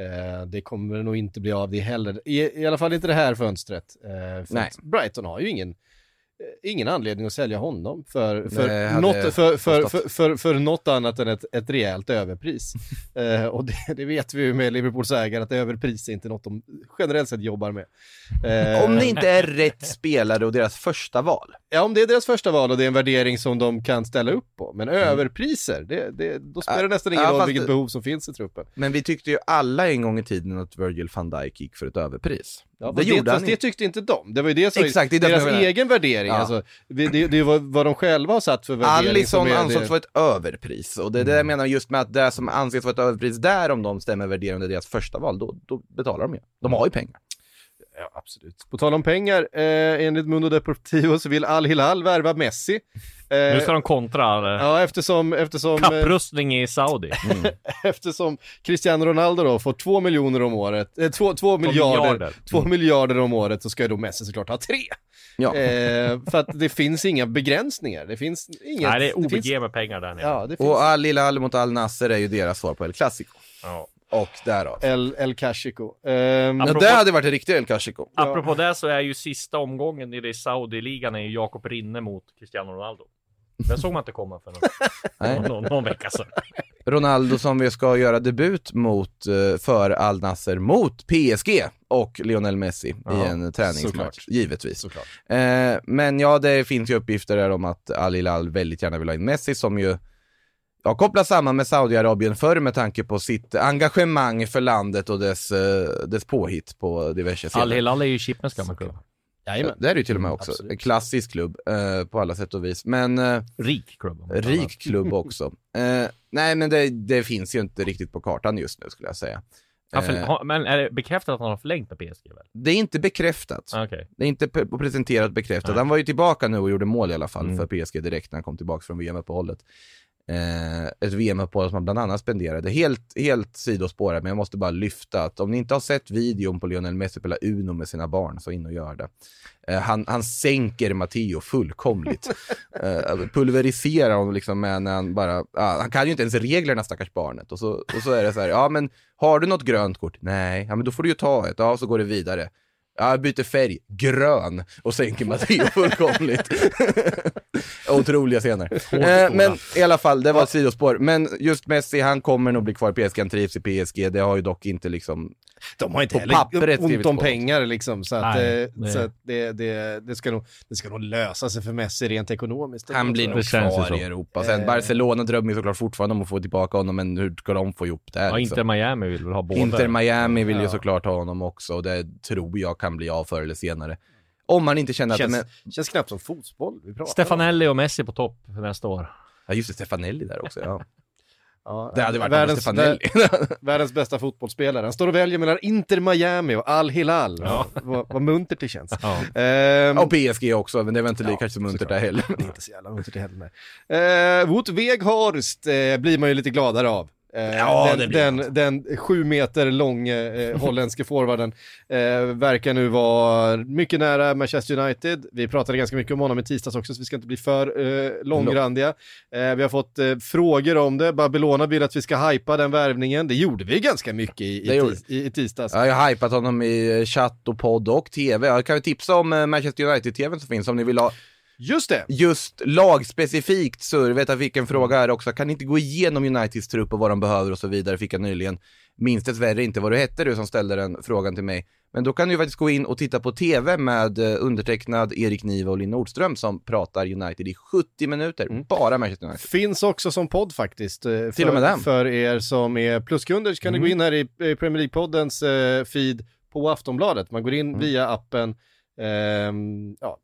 eh, det kommer nog inte bli av det heller. I, i alla fall inte det här fönstret. Eh, för Nej. Brighton har ju ingen, ingen anledning att sälja honom för, för, hade något, för, för, för, för, för något annat än ett, ett rejält överpris. eh, och det, det vet vi ju med Liverpools ägare, att överpris är inte något de generellt sett jobbar med. Eh, Om det inte är rätt spelare och deras första val. Ja, om det är deras första val och det är en värdering som de kan ställa upp på. Men överpriser, det, det, då spelar det nästan ingen Ja, roll vilket behov som finns i truppen. Men vi tyckte ju alla en gång i tiden att Virgil van Dijk gick för ett överpris. Ja, det gjorde det, han det tyckte inte de. Det var ju det som Exakt, det är deras egen värdering. Ja. Alltså, det, det, det var vad de själva har satt för värdering. Allison ansågs vara ett överpris och det är det jag menar just med att det som anses vara ett överpris där om de stämmer värderingen deras första val, då, då betalar de ju. De har ju pengar. Ja, absolut. På tal om pengar, eh, enligt Mundo Deportivo så vill Al Hilal värva Messi. Eh, Nu ska de kontra. eh, Ja, eftersom, eftersom, eh, Kapprustning i Saudi. eftersom Cristiano Ronaldo då får två miljoner om året, eh, två, två miljarder, miljarder. två miljarder om året så ska ju då Messi såklart ha tre. Ja. Eh, för att det finns inga begränsningar, det finns inget. Nej, det är OBG finns, med pengar där nere. Ja, det finns Och Al Hilal mot Al Nasser är ju deras svar på El Clasico. Ja. Och därav. El, El Cashico. Ehm, Ja, Apropå- det hade varit en riktig El Clasico. Apropå det så är ju sista omgången i det Saudi-ligan är ju Jakob Rinne mot Cristiano Ronaldo. Den såg man inte komma för någon, någon, någon vecka sedan. Ronaldo som vi ska göra debut mot eh, för Al Nasser mot PSG och Lionel Messi i Ja, en träningsmatch, såklart. givetvis. Såklart. Eh, men ja, det finns ju uppgifter där om att Al Hilal väldigt gärna vill ha in Messi som ju ja, kopplas samman med Saudiarabien förr med tanke på sitt engagemang för landet och dess, eh, dess påhitt på diverse Al scener. Hilal är ju Chippens gamla klubb. Jajamän. Det är det ju till och med också. Absolut. En klassisk klubb eh, på alla sätt och vis. Men eh, Rik klubb. rik klubb också. Eh, nej, men det, det finns ju inte riktigt på kartan just nu skulle jag säga. För, Eh, men är det bekräftat att han har förlängt med PSG väl? det är inte bekräftat. Ah, Okej. Det är inte presenterat bekräftat. Nej. Han var ju tillbaka nu och gjorde mål i alla fall Mm. för PSG direkt när han kom tillbaka från VM-uppehållet. Eh, ett VM-uppehåll som han bland annat spenderade. Helt, helt sidospårat, men jag måste bara lyfta att om ni inte har sett videon på Lionel Messi spela Uno med sina barn, så in och gör det. Eh, han, han sänker Matteo fullkomligt. eh, pulveriserar honom liksom med när han bara, ja, han kan ju inte ens reglerna stackars barnet. Och så, och så är det så här, ja men har du något grönt kort? Nej, ja men då får du ju ta ett, ja så går det vidare. Ja, jag byter färg, grön, och sänker Matteo fullkomligt. Otroliga scener. Eh, men i alla fall, det var ett sidospår. Men just Messi, han kommer nog bli kvar i PSG, han trivs i PSG. Det har ju dock inte liksom... De har inte På heller ont om på. pengar liksom, så att, Nej, eh, det- så att det, det, det, ska nog, det ska nog lösa sig för Messi rent ekonomiskt. Han blir nog kvar i så. Europa. Sen Eh. Barcelona drömmer ju såklart fortfarande om att få tillbaka honom, men hur ska de få ihop det? här, Ja, liksom? Inter Miami vill väl ha båda. Inter Miami vill ju Ja. såklart ha honom också, och det tror jag kan bli av förr eller senare. Om man inte känner att... känns, Men, känns knappt som fotboll vi pratar. Stefanelli och Messi på topp för nästa år. ja, just det, Stefanelli där också. Ja. Ja, Det hade varit världens, Stefanelli. vär- världens bästa fotbollsspelare. Han står och väljer mellan Inter Miami och Al Hilal. Ja. Vad, vad muntert det känns. Ja. Ehm, och PSG också, men det är väl inte lika Ja, så muntert där heller. Det är inte så jävla muntert det heller. nej. Eh, Wout Weghorst eh, blir man ju lite gladare av. Eh, Ja, den, den, den sju meter långe eh, holländske forwarden eh, verkar nu vara mycket nära Manchester United. Vi pratade ganska mycket om honom i tisdags också, så vi ska inte bli för långrandiga. Vi har fått frågor om det. Babylona vill att vi ska hypa den värvningen. Det gjorde vi ganska mycket i, i, tis, i, i tisdags. Jag har hypat honom i chatt och podd och tv. Jag kan ju tipsa om Manchester United-tvn som finns om ni vill ha Just det! just lagspecifikt surr. Vet jag fick en fråga här också. Kan ni inte gå igenom Uniteds trupp och vad de behöver och så vidare? Fick jag nyligen. Minns dessvärre inte vad du hette du som ställde den frågan till mig. Men då kan du ju faktiskt gå in och titta på tv med eh, undertecknad Erik Niva och Linn Nordström som pratar United i 70 minuter. Bara Manchester United. Finns också som podd faktiskt. eh, För, Till och med den. För er som är pluskunder så kan ni gå in här i Premier League-poddens eh, feed på Aftonbladet. Man går in via appen, ehm, ja,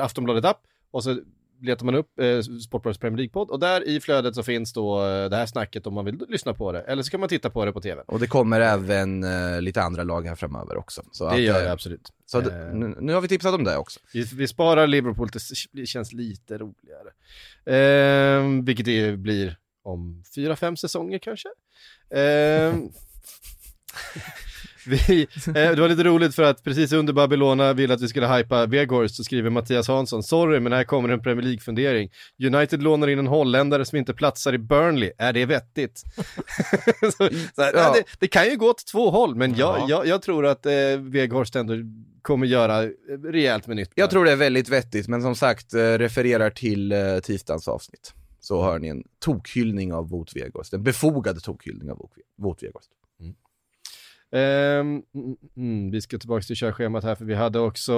Aftonbladet-app och så letar man upp eh, Sportbladets Premier League-podd och där i flödet så finns då eh, det här snacket om man vill lyssna på det. Eller så kan man titta på det på tv. Och det kommer även eh, lite andra lag här framöver också. Så Det att, gör eh, det absolut. Så Eh, d- nu, nu har vi tipsat om det också. Vi, vi sparar Liverpool, det känns lite roligare. Ehm, vilket det blir om fyra, fem säsonger kanske. Vi, eh, det var lite roligt för att precis under Babylona ville att vi skulle hypa Weghorst så skriver Mattias Hansson, sorry men här kommer en Premier League-fundering. United lånar in en holländare som inte platsar i Burnley, är det vettigt? så, så här, Ja. det, det kan ju gå åt två håll, men jag, Ja. jag, jag tror att eh, Weghorst ändå kommer göra rejält med nytt. Jag tror det är väldigt vettigt, men som sagt, eh, refererar till eh, tisdagens avsnitt. Så hör ni en tokhyllning av Wout Weghorst, en befogad tokhyllning av Wout- Weghorst. Mm, mm, vi ska tillbaka till körschemat här för vi hade också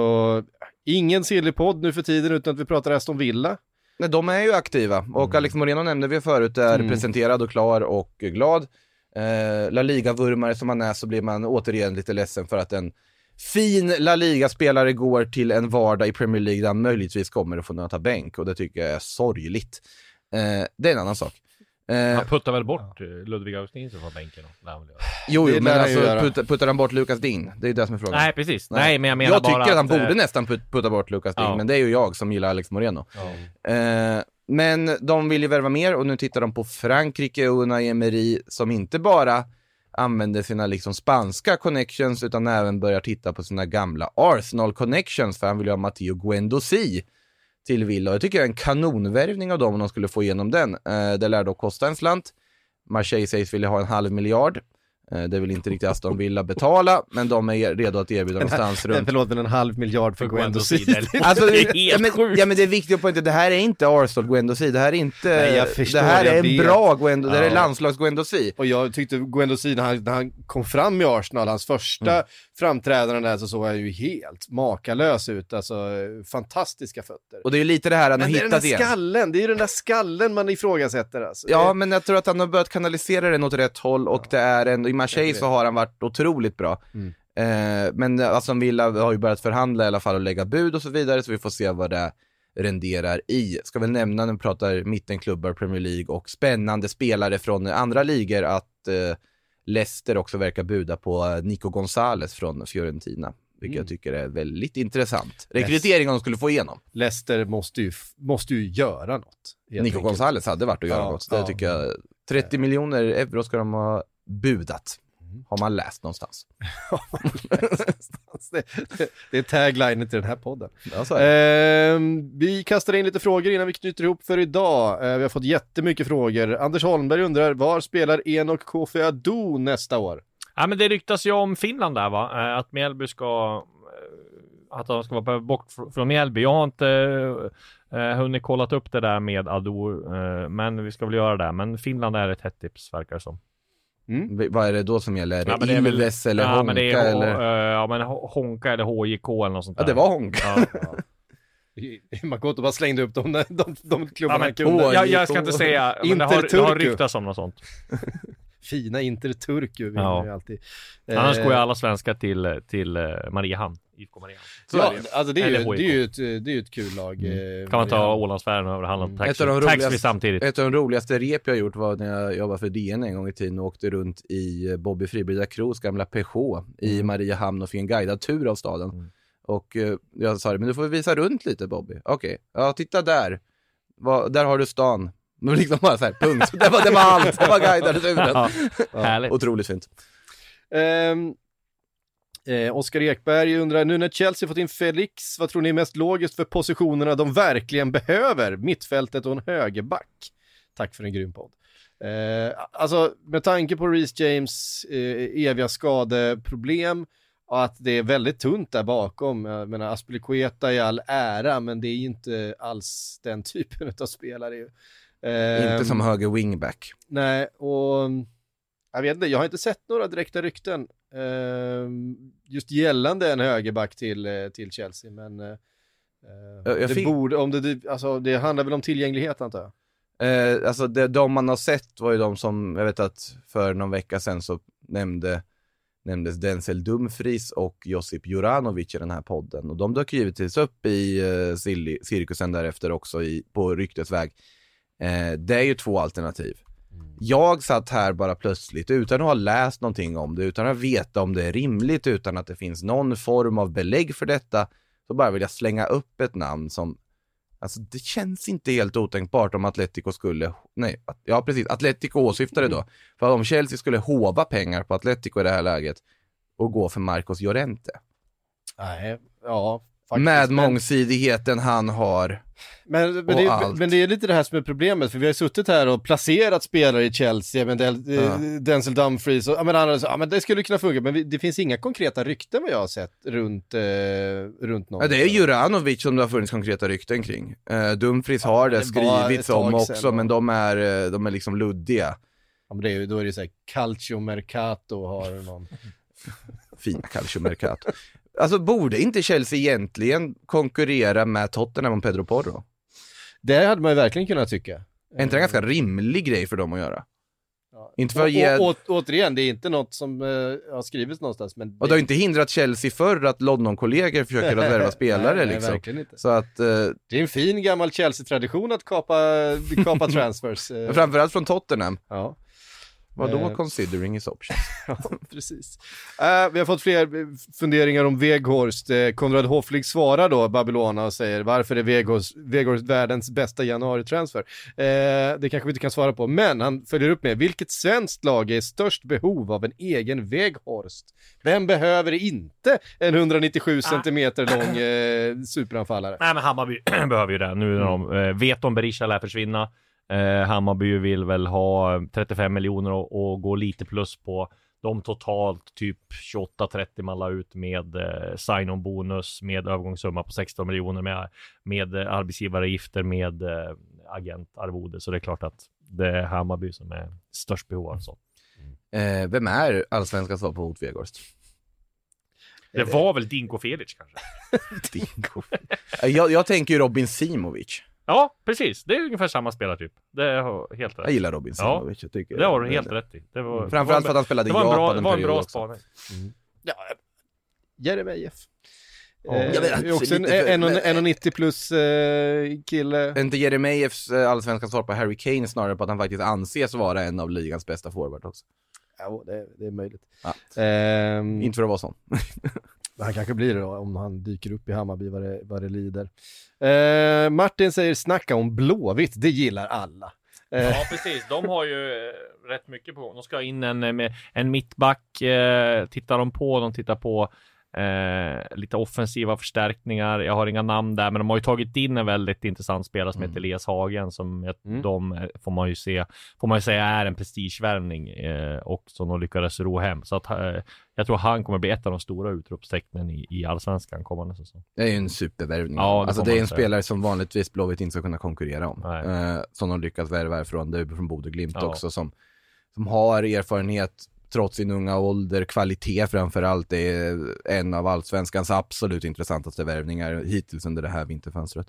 ingen sillypodd nu för tiden utan att vi pratar Aston Villa. Nej, de är ju aktiva och Alex Moreno nämnde vi förut är Mm. presenterad och klar och glad. Eh, La Liga-vurmare som man är så blir man återigen lite ledsen för att en fin La Liga-spelare går till en vardag i Premier League där han möjligtvis kommer att få nöta bänk och det tycker jag är sorgligt. Eh, det är en annan sak. Eh, Han puttar väl bort eh, Ludvig Augustinsson från bänken lär han göra. jo, det jo, men ju alltså puttar, puttar han bort Lukas Dean? Det är det som är frågan. Nej, precis. Nej, men jag menar jag bara tycker att han eh, borde nästan put- putta bort Lukas Dean, Ja. men det är ju jag som gillar Alex Moreno. Ja. Eh, men de vill ju värva mer och nu tittar de på Frankrike och Unai Emery som inte bara använder sina liksom spanska connections utan även börjar titta på sina gamla Arsenal connections för han vill ju ha Matteo Guendouzi till Villa och jag tycker det är en kanonvärvning av dem om de skulle få igenom den. Eh, det lär dock kosta en slant. Marseille sägs vilja ha en halv miljard. Eh, det vill inte riktigt Aston Villa betala, men de är redo att erbjuda någonstans runt Förlåt men en halv miljard för Guendouzi. Guendouzi, Alltså, Det är ja, helt men, sjukt. ja men det är viktigt att poängtera, det här är inte Arsenal Guendouzi, det här är inte, Nej, jag förstår, det här jag är en bra Guendouzi, det här är Ja. landslags Guendouzi. Och jag tyckte Guendouzi när han, när han kom fram i Arsenal, hans första Mm. framträdande där så såg han ju helt makalös ut, alltså fantastiska fötter. Och det är ju lite det här han har Men det är den där hittat igen. skallen, det är ju den där skallen man ifrågasätter alltså. Ja, Det- men jag tror att han har börjat kanalisera den åt rätt håll och det är en, Marseille så har han varit otroligt bra. Mm. Eh, men alltså Villa har ju börjat förhandla i alla fall och lägga bud och så vidare, så vi får se vad det renderar i. Ska väl nämna när vi pratar mittenklubbar, Premier League och spännande spelare från andra ligor att eh, Leicester också verkar buda på eh, Nico Gonzales från Fiorentina. Vilket Mm. jag tycker är väldigt intressant. Rekrytering om de skulle få igenom. Leicester måste ju, måste ju göra något. Nico enkelt. Gonzales hade varit att göra Ja, något. Det ja. tycker jag. 30 miljoner euro ska de ha budat. Mm. Har man läst någonstans. det, det, det är taglinen till den här podden. Ja. Ehm, vi kastar in lite frågor innan vi knyter ihop för idag. Eh, vi har fått jättemycket frågor. Anders Holmberg undrar, var spelar Enok Kofi Adu nästa år? Ja, men det ryktas ju om Finland där va? Eh, Att Mjällby ska... eh, Att de ska vara bort fr- från Mjällby. Jag har inte eh, hunnit kollat upp det där med Ado, eh, men vi ska väl göra det. Men Finland är ett hett tips verkar det som. V- Vad är det då som gäller? Är det, Ja, men det är väl- Ilves eller ja, Honka men det är, eller? eh, ja, men Ho- Honka eller HJK eller något sånt Ja, där. det var Honka. Ja. Makoto bara slängde upp de, de, de Ja, klubbarna men, han kunde. Jag, jag ska inte säga, men det har, det har Interturku. ryktats om något sånt. Fina Inter Turku vill Ja. man ju alltid. Annars Eh, går ju alla svenskar till, till eh, Mariehamn, IFK Mariehamn. Så Ja, är det. alltså det är, ju, det, är ju ett, det är ett kul lag. eh, Kan man ta. Ålandsfärden och handla Mm. Ett taxfree av de taxfree roligaste- samtidigt. Ett av de roligaste rep jag gjort var när jag jobbade för DN en gång i tiden och åkte runt i eh, Bobby Friberg Kroos gamla Peugeot i Mariehamn och fick en guidad tur av staden. Mm. Och eh, jag sa det, men du får visa runt lite Bobby. Okej, ja titta där. Va, där har du stan. Men liksom bara så här, punkt. Det var, det var allt. Det var guidade turen. Ja, härligt. Otroligt fint. Ehm, eh, Oskar Ekberg undrar, nu när Chelsea fått in Felix, vad tror ni är mest logiskt för positionerna de verkligen behöver? Mittfältet och en högerback. Tack för en grym podd. Eh, alltså, med tanke på Reece James eh, eviga skadeproblem och att det är väldigt tunt där bakom. Jag menar, Aspilicueta i all ära, men det är inte alls den typen av spelare. Ehm, Inte som höger wingback. Nej, och jag vet inte, jag har inte sett några direkta rykten eh, just gällande en högerback till, eh, till Chelsea, men eh, det fick- borde, om det- alltså det handlar väl om tillgänglighet antar jag. Eh, alltså det, de man har sett var ju de som, jag vet att för någon vecka sedan så nämnde, nämndes Denzel Dumfries och Josip Juranovic i den här podden. Och de dök givetvis upp i eh, cirkusen därefter också i, på ryktesväg. Eh, det är ju två alternativ. Jag satt här bara plötsligt utan att ha läst någonting om det, utan att veta om det är rimligt, utan att det finns någon form av belägg för detta, så bara vill jag slänga upp ett namn som Alltså det känns inte helt otänkbart om Atletico skulle, nej, ja precis, Atletico åsyftade då. För om Chelsea skulle hova pengar på Atletico i det här läget, att gå för Marcos Llorente. Nej, ja. Faktiskt, Med men- mångsidigheten han har. Men, men, det, är- men det är lite det här som är problemet, för vi har suttit här och placerat spelare i Chelsea, men Del, Ja. eh, Denzel Dumfries och ja, men andra, så, ja, men det skulle kunna funka, men vi, det finns inga konkreta rykten vad jag har sett runt, eh, runt någon. Ja, det är Juranovic som det har funnits konkreta rykten kring. Uh, Dumfries har det det skrivits om sedan, också, ja. men de är, eh, de är liksom luddiga. Ja, men det är då är det ju såhär, Calcio Mercato har någon. Fina Calcio Mercato. Alltså borde inte Chelsea egentligen konkurrera med Tottenham om Pedro Porro? Det hade man ju verkligen kunnat tycka. Är inte det en ganska rimlig grej för dem att göra? Ja. Inte för att ge... och, å, återigen, det är inte något som eh, har skrivits någonstans, men... Och det har inte hindrat Chelsea förr att London-kollegor försöker att värva spelare nej, nej, liksom. verkligen inte. Så att, eh, Det är en fin gammal Chelsea-tradition att kapa, kapa transfers. eh, framförallt från Tottenham. ja. Vadå Eh. considering his options? Ja, precis. Eh, vi har fått fler eh, funderingar om Weghorst. Konrad Hoffling svarar då Babylona och säger varför är Weghorst, Weghorst världens bästa januari-transfer? Eh, det kanske vi inte kan svara på, men han följer upp med vilket svenskt lag är störst behov av en egen Weghorst? Vem behöver inte en 197 centimeter lång eh, superanfallare? Nej men Hammarby behöver ju det. Nu när de eh, vet om Berisha lär försvinna. Eh, Hammarby vill väl ha 35 miljoner och, och gå lite plus på de totalt typ 28-30 man la ut med eh, sign-on bonus, med övergångssumma på 16 miljoner, med, med eh, arbetsgivaravgifter, med eh, agentarvode. Så det är klart att det är Hammarby som är störst behov av så. Eh, vem är allsvenskans svar på Hot Weghorst? Det var väl Dinko Felic kanske? Dingo. Eh, jag, jag tänker ju Robin Simovic. Ja, precis. Det är ungefär samma spelartyp. Det är helt rätt. Jag gillar Robin Ja, Simovic. Jag tycker Det har du helt rätt i. Det var, Mm. Framförallt för att han spelade i det var en bra, Japan det en var en bra spaning. Ja, Jeremejeff. Ja, Eh, jag vet, är också en lite för- en- men- 1,90 plus eh, kille. Är inte Jeremejeffs eh, allsvenska svar på Harry Kane snarare på att han faktiskt anses vara en av ligans bästa forward också? Ja, det, det är möjligt. Ja. Ehm, Inte för att vara sån. Han kanske blir det då om han dyker upp i Hammarby vad det, vad det lider. Eh, Martin säger snacka om Blåvitt, det gillar alla. Eh, Ja, precis. De har ju eh, rätt mycket på gång. De ska ha in en, eh, en mittback, eh, tittar de på. De tittar på eh, lite offensiva förstärkningar. Jag har inga namn där, men de har ju tagit in en väldigt intressant spelare som heter Elias Hagen som jag, Mm. de eh, får man ju se, får man ju säga är en prestigevärvning eh, och som de lyckades ro hem. Så att eh, jag tror han kommer bli ett av de stora utropstecknen i, i allsvenskan kommande säsong. Det är ju en supervärvning. Ja, det alltså det är en säga. spelare som vanligtvis Blåvitt inte ska kunna konkurrera om. Eh, som de lyckats värva från, det är från Bode Glimt Ja. också, som, som har erfarenhet trots sin unga ålder, kvalitet framförallt. Det är en av allsvenskans absolut intressantaste värvningar hittills under det här vinterfönstret.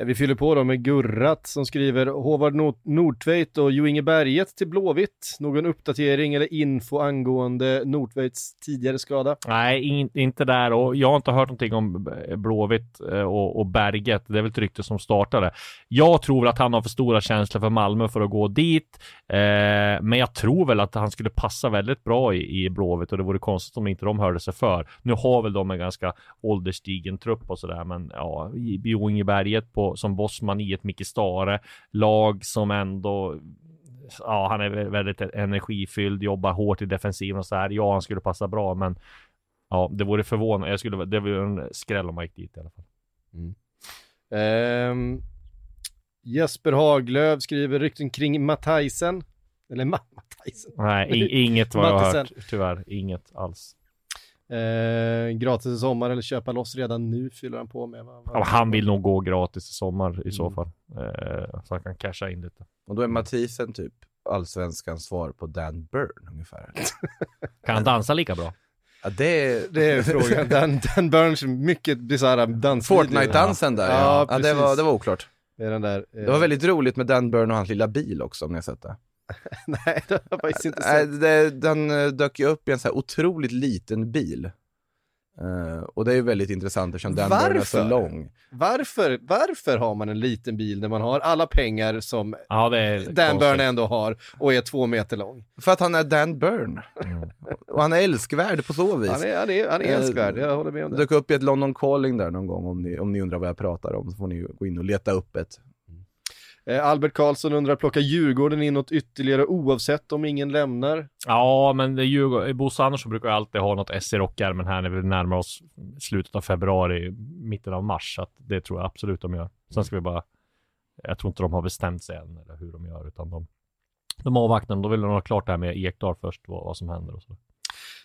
Eh, vi fyller på då med Gurrat som skriver Håvard Nord- Nordtveit och Jo Inge Berget till Blåvitt. Någon uppdatering eller info angående Nordtveits tidigare skada? Nej, in, inte där och jag har inte hört någonting om Blåvitt eh, och, och Berget. Det är väl ett rykte som startade. Jag tror att han har för stora känslor för Malmö för att gå dit. Eh, men jag tror väl att han skulle passa väldigt bra i, i Blåvitt och det vore konstigt om inte de hörde sig för. Nu har väl de en ganska ålderstigen trupp och sådär, men ja, Jo Inge Berget på, som bossman i ett Micke Stare lag som ändå Ja, han är vä- väldigt energifylld, jobbar hårt i defensiven och så här. Ja, han skulle passa bra, men Ja, det vore förvånande. Jag skulle, det vore en skräll om han gick dit i alla fall. Ehm, Jesper Haglöf skriver rykten kring Matthijsen. Eller Ma- Matthijsen. Nej, inget vad jag har hört. Tyvärr, inget alls. Eh, gratis i sommar eller köpa loss redan nu fyller han på med. Vad- vad- Ja, han vill nog gå gratis i sommar i så Mm. fall. Eh, så han kan casha in lite. Och då är Mathisen typ allsvenskans svar på Dan Burn ungefär. Kan han dansa lika bra? Ja, det är... Det är frågan. Dan, Dan Burns mycket bisarra dansvideo. Fortnite-dansen där Ja, ja. ja det, precis. var, det var oklart. Det är den där. eh, Det var väldigt roligt med Dan Burn och hans lilla bil också om ni har sett det. Nej, det har jag faktiskt inte sett. det, den eh, dök ju upp i en så här otroligt liten bil. Eh, och det är ju väldigt intressant eftersom Dan Burn är så Varför? lång. Varför, varför har man en liten bil när man har alla pengar som Ja, Dan. Burn ändå har och är två meter lång? För att han är Dan Burn. Mm. Och han är älskvärd på så vis. Han är, han är, han är Eh, älskvärd, jag håller med om Det det. dök upp i ett London Calling där någon gång om ni, om ni undrar vad jag pratar om så får ni gå in och leta upp ett. Eh, Albert Karlsson undrar, plockar Djurgården in något ytterligare oavsett om ingen lämnar? Ja, men eh, Bosse Andersson brukar ju alltid ha något S i rockärmen här när vi närmar oss slutet av februari, mitten av mars. Så att det tror jag absolut de gör. Sen ska vi bara, jag tror inte de har bestämt sig än eller hur de gör, utan de, de avvaktar. De vill nog ha klart det här med Ekdal först, vad, vad som händer och så.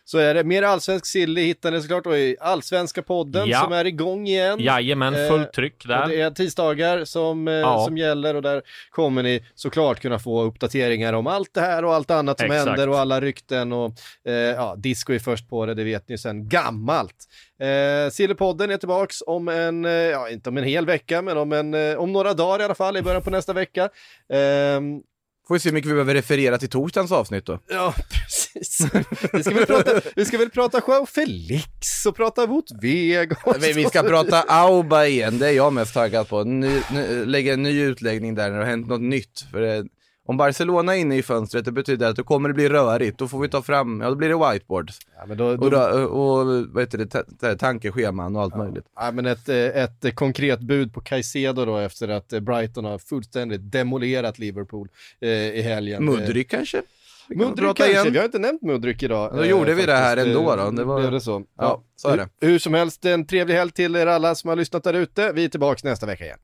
Så är det. Mer allsvensk silly hittar ni såklart då i Allsvenska podden Ja. som är igång igen. Jajamän, Eh, fullt tryck Och där. det är tisdagar som, eh, Ja. som gäller och där kommer ni såklart kunna få uppdateringar om allt det här och allt annat som Exakt. händer och alla rykten och eh, ja, disco är först på det, det vet ni sen gammalt. Eh, Sillypodden är tillbaks om en, eh, ja inte om en hel vecka men om, en, eh, om några dagar i alla fall i början på nästa vecka. Ehm, Får vi se hur mycket vi behöver referera till torsdagens avsnitt då. Ja, precis. Vi ska väl prata, vi ska väl prata Joao Felix och prata Wout Vegas. Vi vi ska prata Auba igen, det är jag mest taggad på. Ny, ny, lägga en ny utläggning där när det har hänt något nytt. För det, om Barcelona är inne i fönstret, det betyder att då kommer det bli rörigt. Då får vi ta fram, ja då blir det whiteboard. Ja, men, då, Och, då, då, och vad heter det, ta- ta- tankescheman och allt möjligt. ja, men ett, eh, ett konkret bud på Caicedo då efter att eh, Brighton har fullständigt demolerat Liverpool eh, i helgen. Mudryk kanske? Vi kan kanske, igen. vi har inte nämnt Mudryk idag. Då gjorde eh, vi det här ändå då, Eh, det var- Blev det så? Ja, så är det. Hur, hur som helst, en trevlig helg till er alla som har lyssnat där ute. Vi är tillbaka nästa vecka igen.